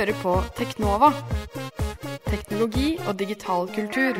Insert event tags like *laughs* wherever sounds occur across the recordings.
Hører på Teknova. Teknologi og digital kultur.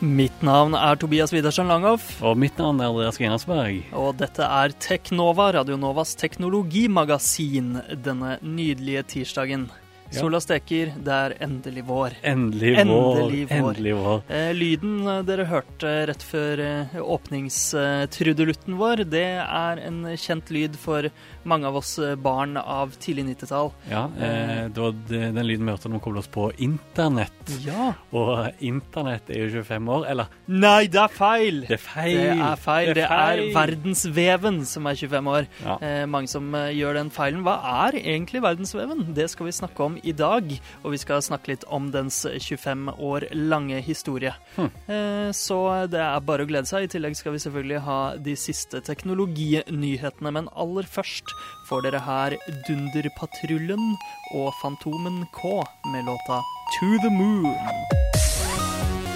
Mitt navn er Tobias Widersen Langhoff, Og mitt navn er Andreas Grenasberg. og dette er Teknova, Radionovas teknologimagasin, denne nydelige tirsdagen. Sola steker, det er endelig vår. Endelig vår. Endelig vår. Endelig vår. Eh, lyden eh, dere hørte rett før eh, åpningstrudelutten vår, det er en kjent lyd for mange av oss eh, barn av tidlig 90-tall. Ja, eh, det var den lyden vi hørte når vi koblet oss på internett. Ja. Og internett er jo 25 år, eller Nei, det er feil! det er feil. Det er feil. Det er verdensveven som er 25 år. Ja. Eh, mange som gjør den feilen. Hva er egentlig verdensveven? Det skal vi snakke om i dag. Og vi skal snakke litt om dens 25 år lange historie. Hm. Eh, så det er bare å glede seg. I tillegg skal vi selvfølgelig ha de siste teknologinyhetene. Men aller først får dere her Dunderpatruljen og Fantomen K med låta To the Moon.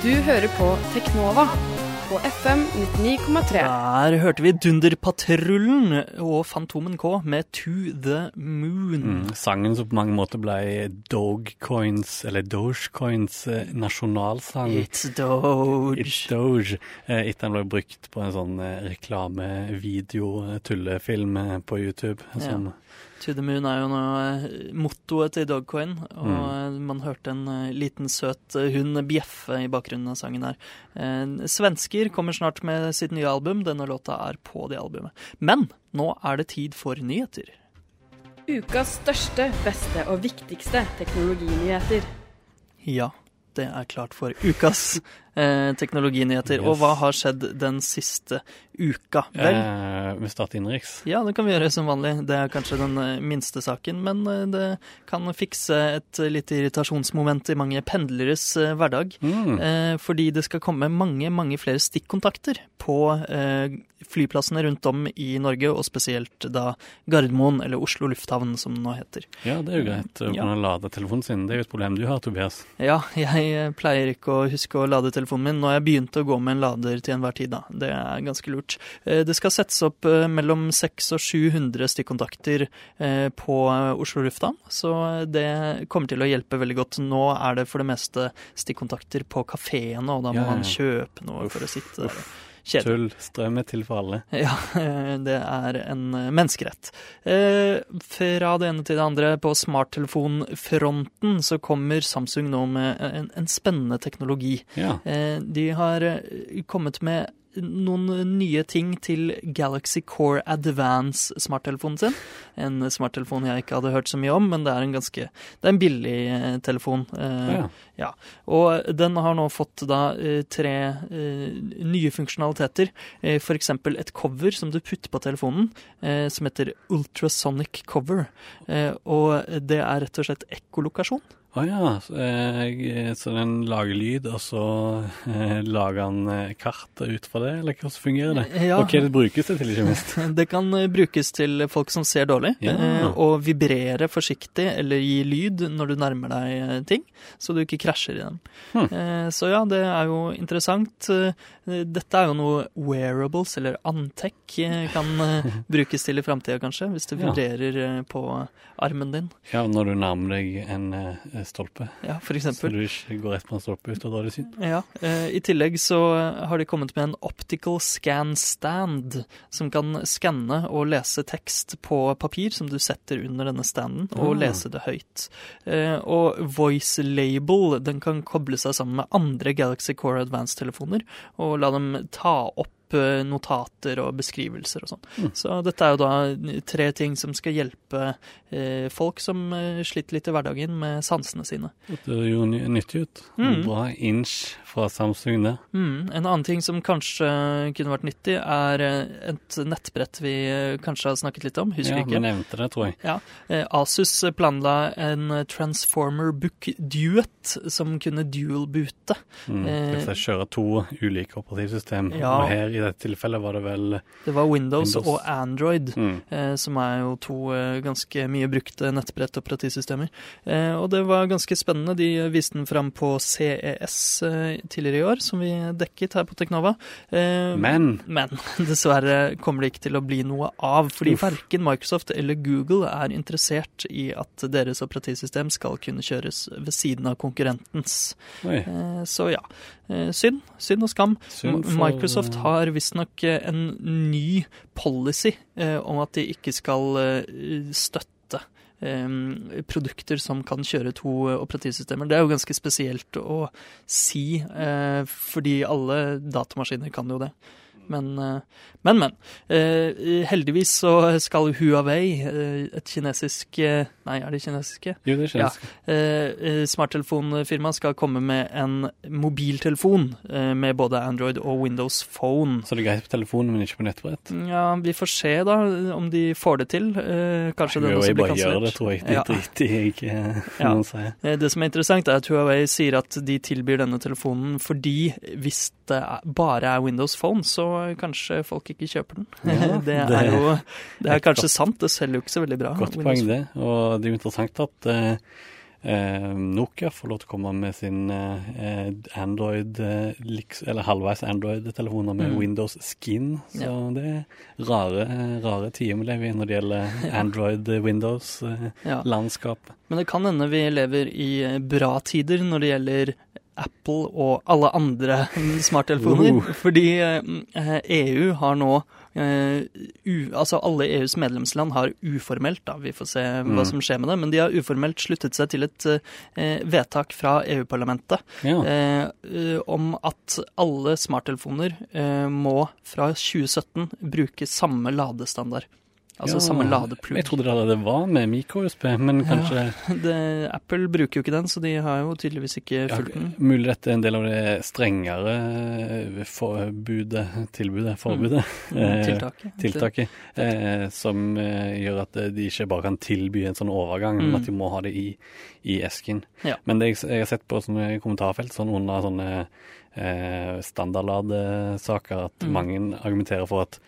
Du hører på Teknova på FM 99,3. Der hørte vi Dunderpatruljen og Fantomen K med To the Moon. Mm, sangen som på mange måter ble Dogecoins, eller Dogecoins eh, nasjonalsang. It's Doge. It's Doge, eh, etter den ble brukt på en sånn eh, reklamevideo-tullefilm på YouTube. Som, To the Moon er jo nå eh, mottoet til Dogcoin, og Mm. eh, man hørte en eh, liten søt hund bjeffe i bakgrunnen av sangen her. Eh, Svensker kommer snart med sitt nye album. Denne låta er på det albumet. Men nå er det tid for nyheter. Ukas største, beste og viktigste teknologinyheter. Ja, det er klart for ukas *laughs* eh, teknologinyheter. Og hva har skjedd den siste uka? Vel, eh, vi starter innenriks. Ja, det kan vi gjøre som vanlig. Det er kanskje den eh, minste saken, men eh, det kan fikse et lite irritasjonsmoment i mange pendleres eh, hverdag. Mm. Eh, fordi det skal komme mange, mange flere stikkontakter på flyplassene rundt om i Norge, og spesielt da Gardermoen, eller Oslo lufthavn, som det nå heter. Ja, det er jo greit å Ja. kunne lade telefonen sin. Det er jo et problem du har, Tobias. Ja, *laughs* jeg pleier ikke å huske å lade telefonen min. Nå har jeg begynt å gå med en lader til enhver tid, da. Det er ganske lurt. Eh, Det skal settes opp eh, mellom 600 og 700 stikkontakter eh, på Oslo lufthavn, så det kommer til å hjelpe veldig godt. Nå er det for det meste stikkontakter på kafeene, og da må Ja, ja, man kjøpe noe Uff, for å sitte der. uff. Kjedelig. Tull. Strøm er til for alle. *laughs* Ja, det er en eh, menneskerett. Eh, Fra det ene til det andre, på smarttelefonfronten så kommer Samsung nå med en, en spennende teknologi. Ja. Eh, De har kommet med noen nye ting til Galaxy Core Advance smarttelefonen sin. En smarttelefon jeg ikke hadde hørt så mye om, men det er en ganske Det er en billig eh, telefon. Eh, ja. ja, og den har nå fått da eh, tre nye funksjonaliteter. F.eks. et cover som du putter på telefonen, som heter Ultrasonic Cover. Og det er rett og slett ekkolokasjon. Å ja, så, eh, så den lager lyd, og så eh, lager han eh, kart ut fra det, eller hvordan fungerer det? Ja. Og hva det brukes det til, ikke minst? *laughs* Det kan eh, brukes til folk som ser dårlig, Ja. eh, og vibrere forsiktig eller gi lyd når du nærmer deg eh, ting, så du ikke krasjer i dem. Hm. Eh, Så ja, det er jo interessant. Dette er jo noe wearables, eller antech, kan *laughs* brukes til i framtida kanskje, hvis det vibrerer ja. på armen din. Ja, når du nærmer deg en stolpe, Ja, for så du ikke går rett på en stolpe ut av dårlig syn. Ja, eh, I tillegg så har de kommet med en optical scan stand, som kan skanne og lese tekst på papir som du setter under denne standen, og Ah. lese det høyt. Eh, og voice label den kan koble seg sammen med andre Galaxy Core Advance-telefoner, og la dem ta opp eh, notater og beskrivelser og sånn. Mm. Så dette er jo da tre ting som skal hjelpe eh, folk som eh, sliter litt i hverdagen med sansene sine. Det er jo nyttig ut. Mm. Bra inch fra Samsung der. Mm, en annen ting som kanskje kunne vært nyttig, er et nettbrett vi kanskje har snakket litt om. Husker Ja, vi nevnte det, tror jeg. Eh, Asus planla en Transformer Book Duet som kunne dual-boote. Mm. Eh, jeg kjører to ulike operativsystem, Ja. og her i dette tilfellet var det vel Det var Windows, Windows. og Android. mm. eh, som er jo to eh, ganske mye brukte nettbrett-operativsystemer. Eh, og det var ganske spennende. De viste den fram på CES eh, tidligere i år, som vi dekket her på Teknova. Eh, Men men *laughs* dessverre kommer det ikke til å bli noe av, fordi Uff. verken Microsoft eller Google er interessert i at deres operativsystem skal kunne kjøres ved siden av konkurrentens. Eh, Så ja, synd. Synd og skam. synd for... Microsoft eh, har visstnok eh, en ny policy eh, om at de ikke skal eh, støtte produkter som kan kjøre to operativsystemer. Det er jo ganske spesielt å si, fordi alle datamaskiner kan jo det. Men, eh, men. men. Eh, heldigvis så skal Huawei, eh, et kinesisk Nei, er det kinesiske? Jo, det er kinesisk. Ja. smarttelefonfirma skal komme med en mobiltelefon med både Android og Windows Phone. Så det er greit på telefonen, men ikke på nettbrett? Ja, vi får se da om de får det til. kanskje den Jo, også blir bare gjør det, tror jeg. Ja. driter jeg i, Ja. Det som er interessant, er at Huawei sier at de tilbyr denne telefonen fordi hvis det bare er Windows Phone, så kanskje folk ikke kjøper den. Ja, *laughs* det det er jo *laughs* det er kanskje godt- sant, det selger jo ikke så veldig bra. Godt Windows poeng, det. Og det er jo interessant at eh, eh, Nokia får lov til å komme med sin eh, Android, eh, eller halvveis Android-telefoner med Mm. Windows Skin. Så Ja. det er rare, rare tider vi lever i når det gjelder *laughs* Android-Windows-landskapet. Men det kan hende vi lever i eh, bra tider når det gjelder Apple og alle andre *laughs* smarttelefoner. Uh. Fordi eh, EU har nå eh, u, Altså alle EUs medlemsland har uformelt, da, vi får se hva Mm. som skjer med det, men de har uformelt sluttet seg til et eh, vedtak fra EU-parlamentet Ja. om at alle smarttelefoner må fra 2017 bruke samme ladestandard. Altså Ja, samme ladeplugg. Jeg trodde det allerede var med mikro-USB, men Ja. kanskje *laughs* Det, Apple bruker jo ikke den, så de har jo tydeligvis ikke fulgt den. Mulig dette er en del av det strengere forbudet, tilbudet, forbudet. eh, Tiltaket. tiltaket, eh, som eh, gjør at eh, de ikke bare kan tilby en sånn overgang, men Mm. at de må ha det i, i esken. Ja. Men det jeg, jeg har sett på sånne kommentarfelt, sånn under sånne eh, standardladesaker, at Mm. mange argumenterer for at eh,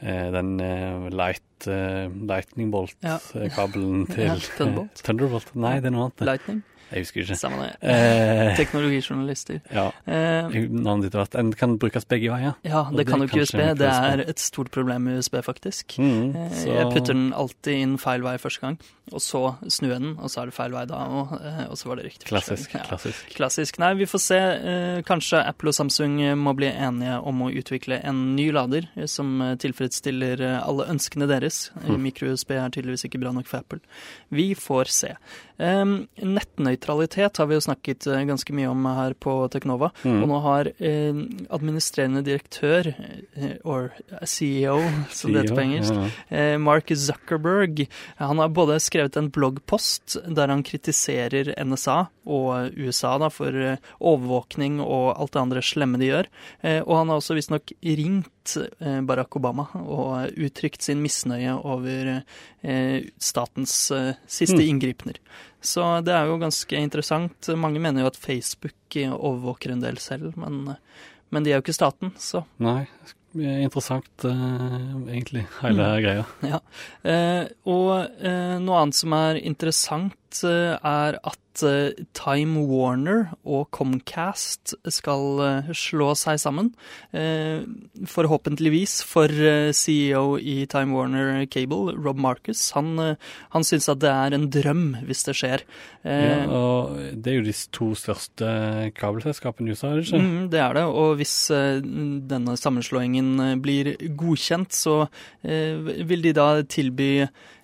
den eh, light, eh, lightning bolt-kabelen *laughs* til Ja, Thunderbolt. *laughs* Thunderbolt? Nei, det er noe annet. Lightning. Jeg husker ikke. Samme det. Eh, Teknologijournalister. *laughs* ja, Eh, navnet ditt har vært En kan brukes begge veier. ja, Og det kan jo ikke USB. Det er et stort problem med USB, faktisk. Mm, Eh, så- Jeg putter den alltid inn feil vei første gang, og så snur jeg den, og så er det feil vei da òg, og så var det riktig Klassisk. Ja. klassisk. Klassisk. Nei, vi får se. Eh, kanskje Apple og Samsung eh, må bli enige om å utvikle en ny lader eh, som eh, tilfredsstiller eh, alle ønskene deres. Eh, Mm. Mikro-USB er tydeligvis ikke bra nok for Apple. Vi får se. Um, nettnøytralitet har vi jo snakket eh, ganske mye om her på Teknova. Mm. Og nå har eh, administrerende direktør, eh, or CEO som det heter på engelsk, Ja. Eh, Mark Zuckerberg han har både skrevet en bloggpost der han kritiserer NSA og USA da, for eh, overvåkning og alt det andre slemme de gjør. Eh, Og han har også visstnok ringt Barack Obama og uttrykt sin misnøye over statens eh, siste Mm. inngripener. Så det er jo ganske interessant. Mange mener jo at Facebook eh, overvåker en del selv, men, men de er jo ikke staten, så Nei, interessant eh, egentlig, hele Mm. greia. Ja, og eh, noe annet som er interessant, eh, er at eh, Time Warner og Comcast skal eh, slå seg sammen. Forhåpentligvis for CEO i Time Warner Cable, Rob Marcus. Han, han syns at det er en drøm hvis det skjer. Ja, og det er jo de to største kabelselskapene i USA, er det ikke? Mm, det er det, og hvis denne sammenslåingen blir godkjent, så vil de da tilby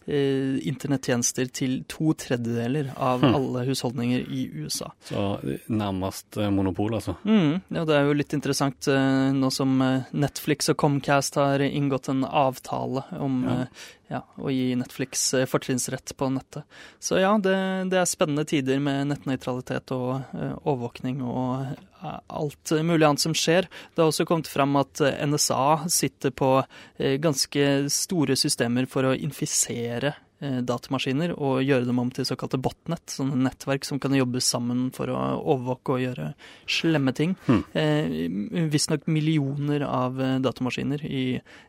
eh, internettjenester til to tredjedeler av Hmm. alle husholdninger i USA. Så nærmest eh, monopol, altså. Mm, ja, det er jo litt interessant eh, nå som eh, Netflix og Comcast har inngått en avtale om Ja. Ja, å gi Netflix eh, fortrinnsrett på nettet. Så ja, det, det er spennende tider med nettnøytralitet og eh, overvåkning og eh, alt mulig annet som skjer. Det har også kommet fram at NSA sitter på ganske store systemer for å infisere datamaskiner og gjøre dem om til såkalte botnett, sånne nettverk som kan jobbe sammen for å overvåke og gjøre slemme ting. Hmm. Eh, Visstnok millioner av eh, datamaskiner i,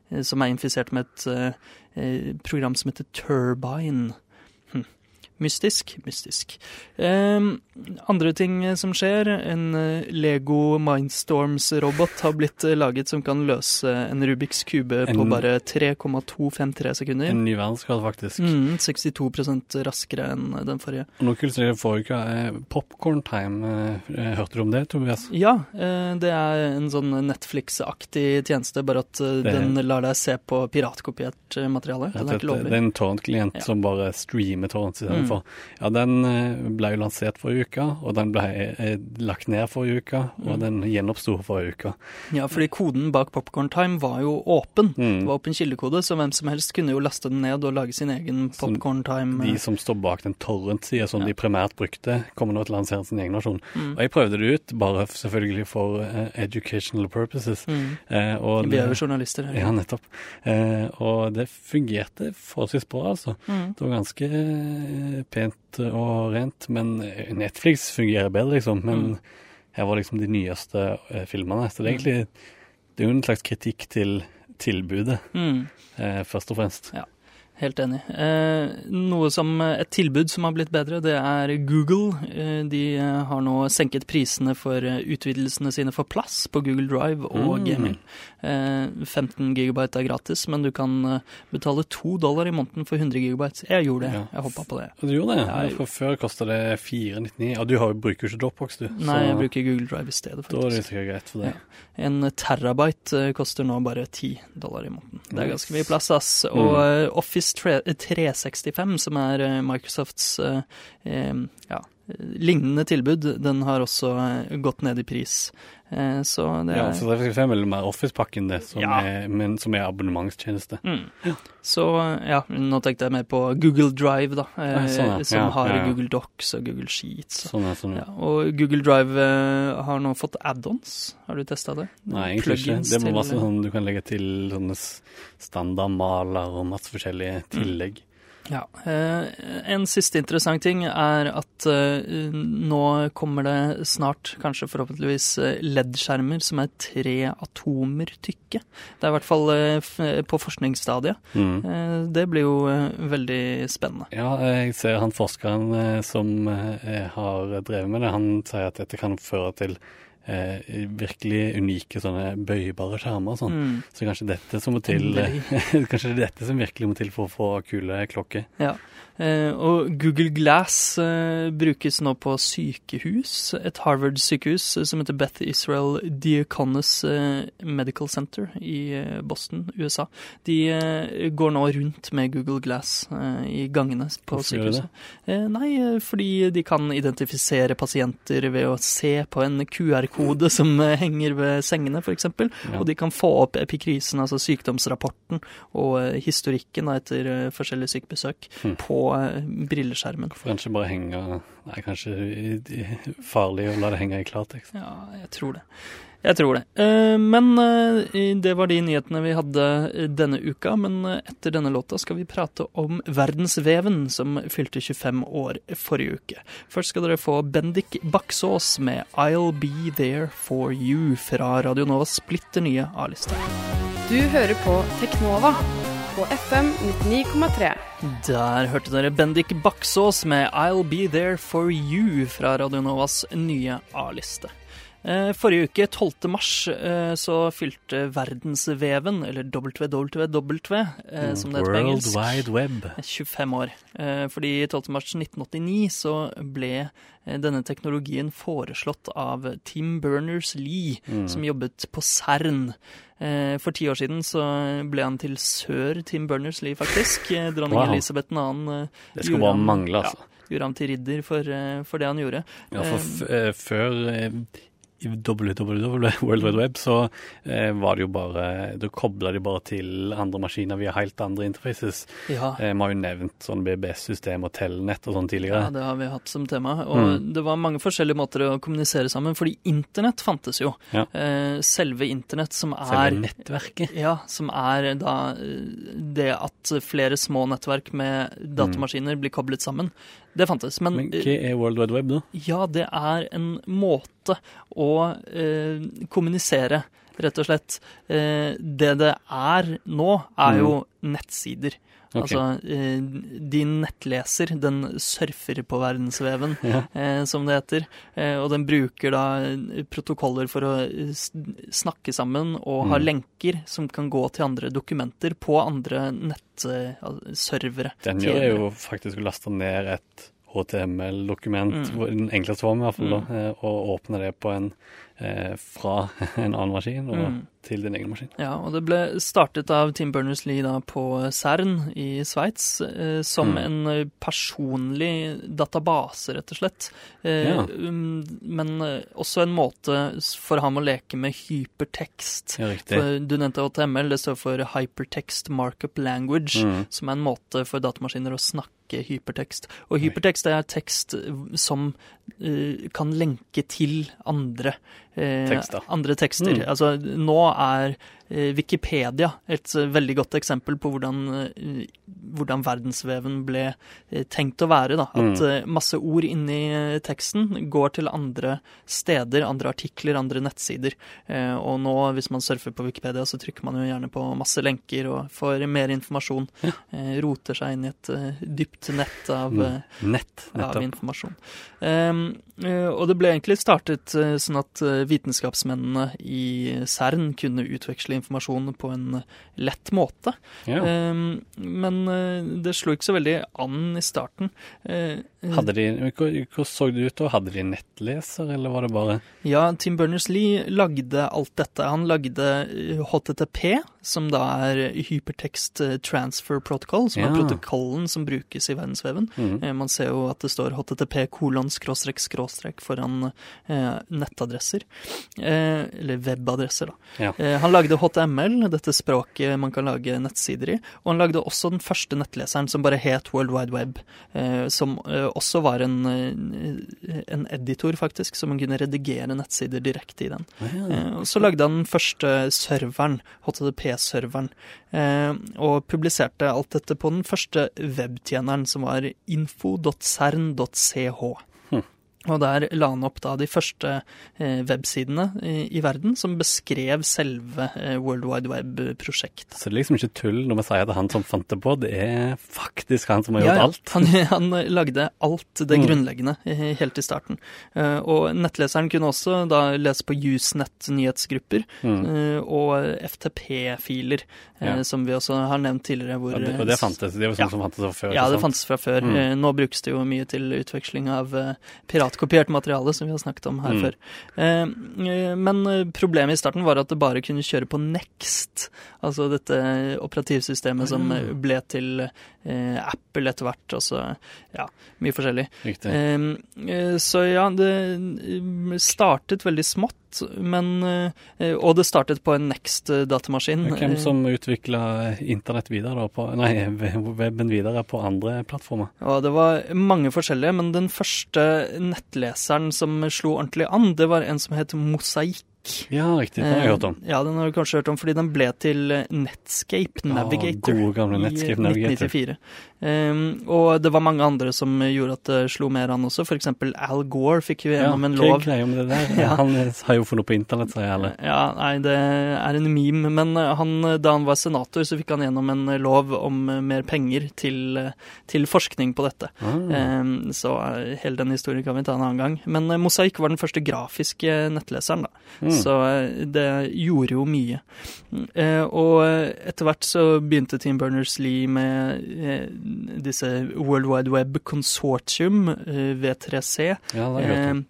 eh, som er infisert med et eh, eh, program som heter Turbine. Mystisk, mystisk. Eh, andre ting som skjer, en eh, Lego Mindstorms-robot har blitt eh, laget som kan løse en Rubiks kube på bare 3,253 sekunder. En ny verdensgrad, faktisk. Mm, 62% raskere enn den forrige. Og noe kult skjedde forrige uke, eh, Popcorn Time, eh, hørte du om det, Tobias? Ja, eh, det er en sånn Netflix-aktig tjeneste, bare at eh, Det- den lar deg se på piratkopiert eh, materiale. Den er ikke Det er en torrent-klient Ja. som bare streamer torrent istedenfor. Mm. Ja, den eh, ble jo lansert forrige uke, og den ble eh, lagt ned forrige uke, og Mm. den gjenoppsto forrige uke. Ja, fordi koden bak Popcorn Time var jo åpen. Mm. Det var åpen kildekode, så hvem som helst kunne jo laste den ned og lage sin egen Popcorn Time. De som står bak den torrent-sida som Ja. de primært brukte, kommer nå til å lansere sin egen versjon. Mm. Og jeg prøvde det ut, bare selvfølgelig for eh, educational purposes. Mm. Eh, og Vi er jo journalister her. Ja, nettopp. Eh, og det fungerte forholdsvis bra, altså. Mm. Det var ganske eh, pent og rent, men eh, Netflix fungerer bedre, liksom. Men Mm. her var liksom de nyeste eh, filmene. Så det er egentlig det er jo en slags kritikk til tilbudet, Mm. eh, først og fremst. Helt enig. Eh, noe som Et tilbud som har blitt bedre, det er Google. Eh, de eh, har nå senket prisene for eh, utvidelsene sine for plass på Google Drive og Mm. Gmail. Eh, 15 gigabyte er gratis, men du kan eh, betale to dollar i måneden for 100 gigabyte. Jeg gjorde det. Jeg hoppa på det. Du gjorde det? Jeg- For før kosta det 499. Ja, du har bruker jo ikke Dropbox, du. Nei, jeg bruker Google Drive i stedet, Da er det sikkert greit for det. En terabyte eh, koster nå bare 10 dollar i måneden. Det er ganske mye plass, ass. Og eh, Office 365, som er eh, Microsofts eh, eh, ja, lignende tilbud, den har også eh, gått ned i pris. Eh, Så det Ja, er for 365 er vel mer Office-pakken, det, som, Ja. er, men som er abonnementstjeneste. Mm. Så ja, nå tenkte jeg mer på Google Drive, da. eh, Ja, sånn, ja. Som Ja, har ja, ja. Google Docs og Google Sheets. Sånn sånn. ja, og Google Drive eh, har nå fått add-ons. Har du testa det? Nei, egentlig ikke. Det må være sånn du kan legge til sånne standardmaler og masse forskjellige Mm. Ja. Eh, en siste interessant ting er at eh, nå kommer det snart, kanskje forhåpentligvis, eh, LED-skjermer som er tre atomer tykke. Det er i hvert fall på forskningsstadiet. Mm. Det blir jo veldig spennende. Ja, jeg ser han forskeren som har drevet med det, han sier at dette kan føre til eh, virkelig unike sånne bøybare skjermer og sånn. Mm. Så kanskje dette som må til *laughs* Kanskje det er dette som virkelig må til for å få kule klokker. Ja. Eh, og Google Glass eh, brukes nå på sykehus. Et Harvard-sykehus eh, som heter Beth Israel Diaconus Medical Center i Boston, USA. De går nå rundt med Google Glass i gangene på Hvorfor sykehuset. Eh, nei, fordi de kan identifisere pasienter ved å se på en QR-kode som henger ved sengene, f.eks. Ja. Og de kan få opp epikrisen, altså sykdomsrapporten, og historikken etter forskjellige sykebesøk Hmm. på brilleskjermen. Hvorfor kan ikke bare henge Nei, kanskje farlig å la det henge i klartekst. Ja, jeg tror det. Jeg tror det. Eh, Men eh, det var de nyhetene vi hadde eh, denne uka. Men etter denne låta skal vi prate om verdensveven, som fylte 25 år forrige uke. Først skal dere få Bendik Baksås med I'll Be There For You fra Radio Novas splitter nye A-liste. Du hører på Teknova på FM 99,3. Der hørte dere Bendik Baksås med I'll Be There For You fra Radio Novas nye A-liste. Eh, Forrige uke, 12. mars, eh, så fylte verdensveven, eller WWW, eh, som det heter på engelsk, World Wide Web. 25 år. Fordi 12. mars 1989 så ble denne teknologien foreslått av Tim Berners-Lee, Mm. som jobbet på CERN. For ti år siden så ble han til sør Tim Berners-Lee, faktisk. Dronning Wow. Elisabeth 2. eh, Det skulle bare mangle, altså. gjorde ham til ridder for, for det han gjorde. Ja, for før www, World Wide Web, så eh, var det jo bare Da kobla de bare til andre maskiner via helt andre interfaces. Ja. Eh, Vi har jo nevnt sånn BBS-system og Telnett og sånn tidligere. Ja, det har vi hatt som tema. Og Mm. det var mange forskjellige måter å kommunisere sammen, fordi internett fantes jo. Ja. Eh, selve internett som er Selve nettverket. Ja, som er da eh, det at flere små nettverk med datamaskiner blir koblet sammen. Det fantes. Men, Men hva er World Wide Web, da? ja, det er en måte å eh, kommunisere, rett og slett. Eh, det det er nå, er jo nettsider. Okay. Altså, eh, din nettleser, den surfer på verdensveven, *laughs* Ja. eh, som det heter. Eh, og den bruker da protokoller for å snakke sammen, og har Mm. lenker som kan gå til andre dokumenter på andre nettservere. Den gjør jo faktisk å laste ned et HTML-dokument, Mm. den enkleste formen i hvert fall, Mm. eh, og åpne det på en, eh, fra *laughs* en annen maskin og Mm. Til din egen maskin. Ja, og det ble startet av Tim Berners-Lee på CERN i Sveits eh, som Mm. en eh, personlig database, rett og slett. Eh, Ja. um, men eh, også en måte for ham å leke med hypertekst. Ja, riktig. Du nevnte HTML, det står for Hypertext Markup Language, Mm. som er en måte for datamaskiner å snakke hypertekst. Og hypertekst er tekst eh, som uh, kan lenke til andre eh, Tekster. Andre tekster. Mm. Altså, nå er Wikipedia et eh, veldig godt eksempel på hvordan, eh, hvordan verdensveven ble eh, tenkt å være. Da. At Mm. eh, masse ord inni eh, teksten går til andre steder, andre artikler, andre nettsider. Eh, og nå, hvis man surfer på Wikipedia, så trykker man jo gjerne på masse lenker og får mer informasjon. Ja. roter seg inn i et eh, dypt nett av Mm. eh, Nett, av informasjon. Um, eh, og det ble egentlig startet eh, sånn at eh, vitenskapsmennene i CERN kunne utveksle informasjon på en lett måte. Ja. Um, men eh, det slo ikke så veldig an i starten. Eh, Hadde de, hvor- Hvordan så det ut da? Hadde de nettleser, eller var det bare Ja, Tim Berners-Lee lagde alt dette. Han lagde eh, HTTP, som da er Hypertext eh, Transfer Protocol, som Ja. er protokollen som brukes i verdensveven. Eh, Man ser jo at det står HTTP kolon skråstrek skråstrek foran eh, nettadresser. Eh, eller webadresser, da. Ja. Eh, han lagde HTML, dette språket man kan lage nettsider i. Og han lagde også den første nettleseren som bare het World Wide Web. Eh, som eh, også var en, eh, en editor, faktisk, så man kunne redigere nettsider direkte i den. Eh, og så lagde han den første serveren, HTTP-serveren, eh, og publiserte alt dette på den første webtjeneren, som var info.cern.ch. Og der la han opp da de første eh, websidene i, verden som beskrev selve eh, World Wide Web-prosjektet. Så det er liksom ikke tull når vi sier at det er han som fant det på, det er faktisk han som har gjort alt. Han, *laughs* han lagde alt det Mm. grunnleggende eh, helt i starten. Eh, og nettleseren kunne også da lese på Usenet-nyhetsgrupper Mm. eh, og FTP-filer, Ja. som vi også har nevnt tidligere. Hvor, det, og det fantes, det var sånn Ja. som fantes fra før. Ja, det sant? fantes fra før. Mm. Nå brukes det jo mye til utveksling av eh, piratkopiert materiale, som vi har snakket om her Mm. før. Eh, eh, Men eh, problemet i starten var at det bare kunne kjøre på Next, altså dette operativsystemet som Ah. ble til Apple etter hvert, og så ja, mye forskjellig. Riktig. Så ja, det startet veldig smått, men eh, Og det startet på en Next-datamaskin. Hvem som utvikla internett videre, på, nei, weben videre på andre plattformer? Ja, det var mange forskjellige, men den første nettleseren som slo ordentlig an, det var en som het Mosaikk. Ja, riktig. Den har jeg hørt om. Eh, Ja, den har du kanskje hørt om, fordi den ble til eh, Netscape Navigator. gode gamle Netscape Navigator. I 1994. Um, og det var mange andre som gjorde at det slo mer an også, eksempel Al Gore fikk jo Ja, gjennom en hva lov. greia med det der? *laughs* Ja. Han har jo funnet på internett, sier eller? Ja, nei, det er en meme, men eh, han, da han var senator, så fikk han gjennom en eh, lov om eh, mer penger til, eh, til forskning på dette. Ah. Um, Så eh, hele den historien kan vi ta en annen gang. Men eh, Mosaikk var den første grafiske nettleseren, da. Mm. Så eh, det gjorde jo mye. Mm, eh, Og etter hvert så begynte Tim Berners-Lee med eh, disse World Wide Web Consortium, eh, V3C. Ja, det har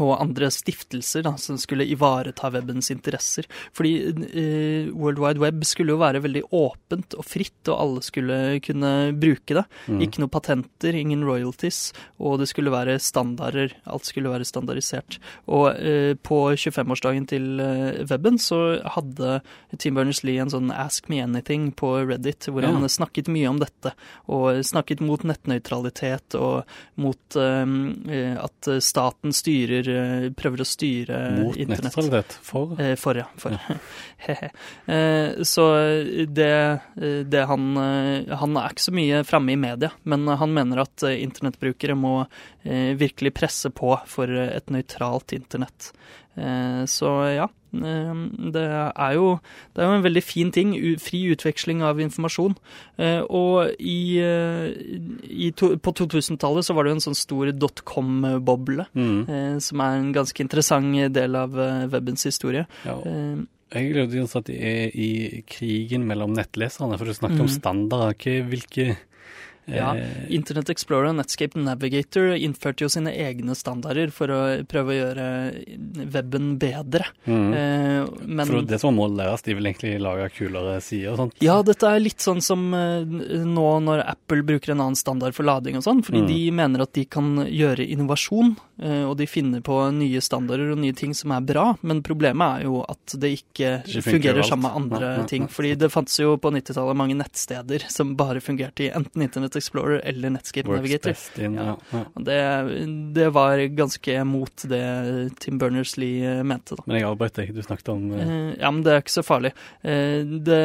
og andre stiftelser da, som skulle ivareta webbens interesser. Fordi eh, World Wide Web skulle jo være veldig åpent og fritt, og alle skulle kunne bruke det. Mm. Ikke noe patenter, ingen royalties, og det skulle være standarder. Alt skulle være standardisert. Og eh, på 25-årsdagen til eh, weben så hadde Tim Berners-Lee en sånn Ask Me Anything på Reddit, hvor Ja. han snakket mye om dette, og snakket mot nettnøytralitet og mot eh, at staten styrer eh, prøver å styre Mot internett. nettnøytralitet. For Eh, for, ja. For. Ja. *laughs* eh, så det, det han Han er ikke så mye framme i media, men han mener at internettbrukere må eh, virkelig presse på for et nøytralt internett. Eh, så ja. eh, Det er, jo, det er jo en veldig fin ting. Fri utveksling av informasjon. Eh, Og i, i to, på 2000-tallet så var det jo en sånn stor dotcom-boble. mm. Som er en ganske interessant del av webens historie. ja. Jeg gleder meg til at det er i krigen mellom nettleserne, for du snakker om Mhm. standarder. Hvilke Ja, eh, Internet Explorer og Netscape Navigator innførte jo sine egne standarder for å prøve å gjøre weben bedre. mhm. Eh, men For det som må læres, de vil egentlig lage kulere sider og sånt. ja, dette er litt sånn som eh, nå når Apple bruker en annen standard for lading og sånn, fordi Mm. de mener at de kan gjøre innovasjon, og de finner på nye standarder og nye ting som er bra, men problemet er jo at det ikke det fungerer sammen med andre ja, ja, ting. Fordi det fantes jo på 90-tallet mange nettsteder som bare fungerte i enten Internet Explorer eller Netscape Works Navigator. in, ja. Ja. Det, det var ganske mot det Tim Berners-Lee eh, mente, da. Men jeg avbrøt deg, du snakket om Eh, Ja, men det er ikke så farlig. Det,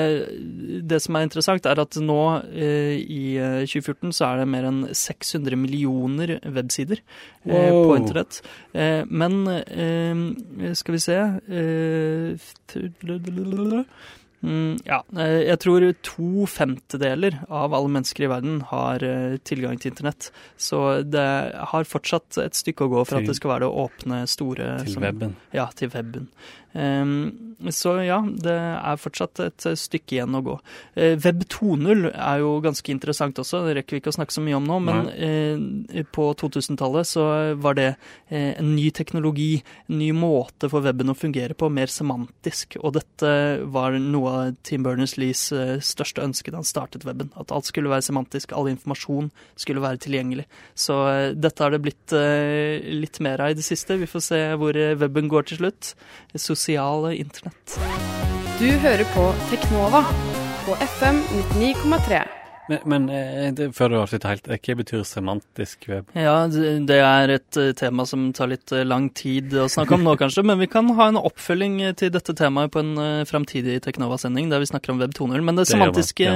det som er interessant, er at nå i eh, 2014 så er det mer enn 600 millioner websider wow. på internett. Men skal vi se Mm, ja, eh, jeg tror to femtedeler av alle mennesker i verden har eh, tilgang til internett. Så det har fortsatt et stykke å gå for Til- at det skal være det åpne, store til som- weben. ja, til weben. Um, så ja, det er fortsatt et eh, stykke igjen å gå. Uh, Web 2.0 er jo ganske interessant også, det rekker vi ikke å snakke så mye om nå, men uh, på 2000-tallet så var det uh, en ny teknologi, en ny måte for weben å fungere på, mer semantisk. Og dette var noe av Tim Berners-Lees eh, største ønske da han startet weben. At alt skulle være semantisk, all informasjon skulle være tilgjengelig. Så eh, dette har det blitt eh, litt mer av i det siste. Vi får se hvor weben går til slutt. Sosiale internett. Du hører på Teknova på FM 99,3. Men, men eh, det, før du avslutter helt, eh, hva betyr semantisk web? Ja, det er et eh, tema som tar litt lang tid å snakke om nå, *laughs* kanskje. Men vi kan ha en oppfølging til dette temaet på en framtidig Teknova-sending der vi snakker om web 2.0. Men det Det semantiske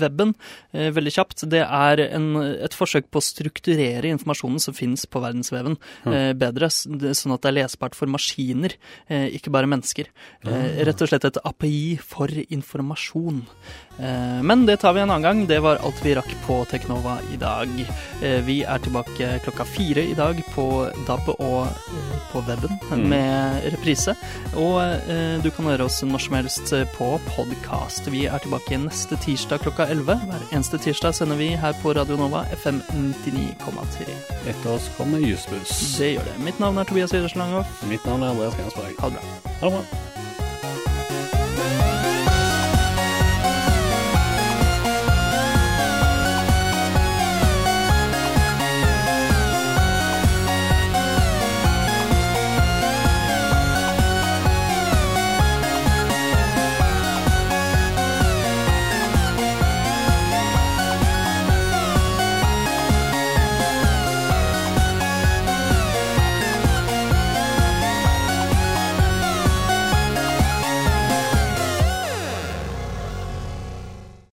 weben, veldig kjapt, det er en, et forsøk på å strukturere informasjonen som finnes på verdensveven eh, bedre, sånn at det er lesbart for maskiner, ikke bare mennesker. Eh, rett og slett et API for informasjon. Eh, men det tar vi en annen gang. Det var alt vi rakk på Teknova i dag. Eh, vi er tilbake klokka fire i dag på DAB og eh, på weben Mm. med reprise. Og du kan høre oss når som helst på podkast. Vi er tilbake neste tirsdag klokka 11. Hver eneste tirsdag sender vi her på Radio Nova FM 99,3. Etter oss kommer Jusbuss. Det gjør det. Mitt navn er Tobias Widersen Langhoff. Mitt navn er Andreas Gansberg. Ha det bra. Ha det bra.